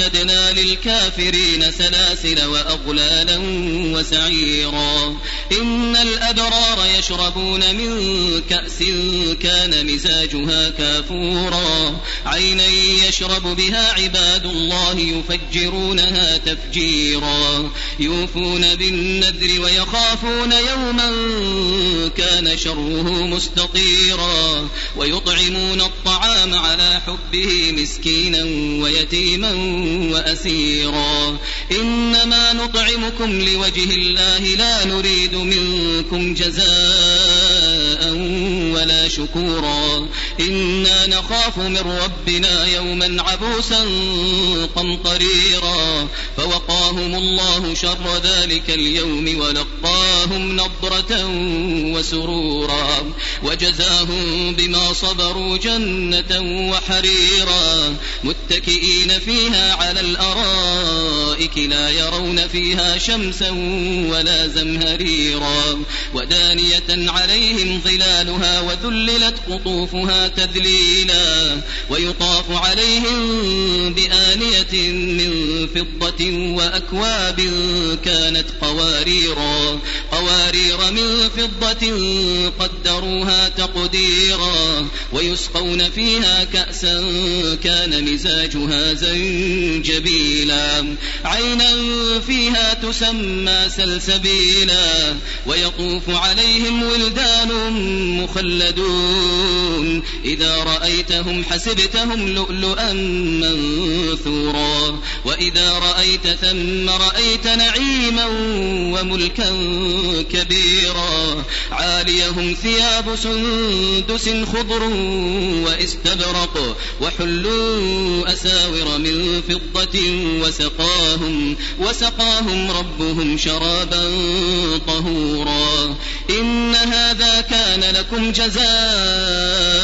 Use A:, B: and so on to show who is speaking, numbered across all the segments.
A: أعتدنا للكافرين سلاسل وأغلالا وسعيرا. إن الأبرار يشربون من كأس كان مزاجها كافورا. عينا يشرب بها عباد الله يفجرونها تفجيرا. يوفون بالنذر ويخافون يوما كان شره مستطيرا. ويطعمون الطعام على حبه مسكينا ويتيما وأسيرا. إنما نطعمكم لوجه الله لا نريد منكم جزاء. شكورا. إنا نخاف من ربنا يوما عبوسا قمطريرا. فوقاهم الله شر ذلك اليوم ولقاهم نضرة وسرورا. وجزاهم بما صبروا جنة وحريرا. متكئين فيها على الأرائك لا يرون فيها شمسا ولا زمهريرا. ودانية عليهم ظلالها وذللت قطوفها تذليلا ويطاف عليهم بآنية من فضة وأكواب كانت قواريرا قوارير من فضة قدروها تقديرا ويسقون فيها كأسا كان مزاجها زنجبيلا. عينا فيها تسمى سلسبيلا ويطوف عليهم ولدان مخلدون. إذا رأيتهم حسبتهم لؤلؤا منثورا. وإذا رأيت ثم رأيت نعيما وملكا كبيرا. عاليهم ثياب سندس خضر واستبرق وحلوا أساور من فضة وسقاهم وسقاهم ربهم شرابا طهورا. إن هذا كان لكم جزاء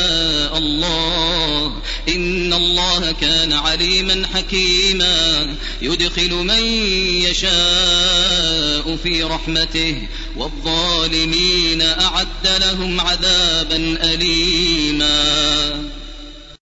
A: الله إن الله كان عليما حكيما. يدخل من يشاء في رحمته والظالمين أعد لهم عذابا أليما.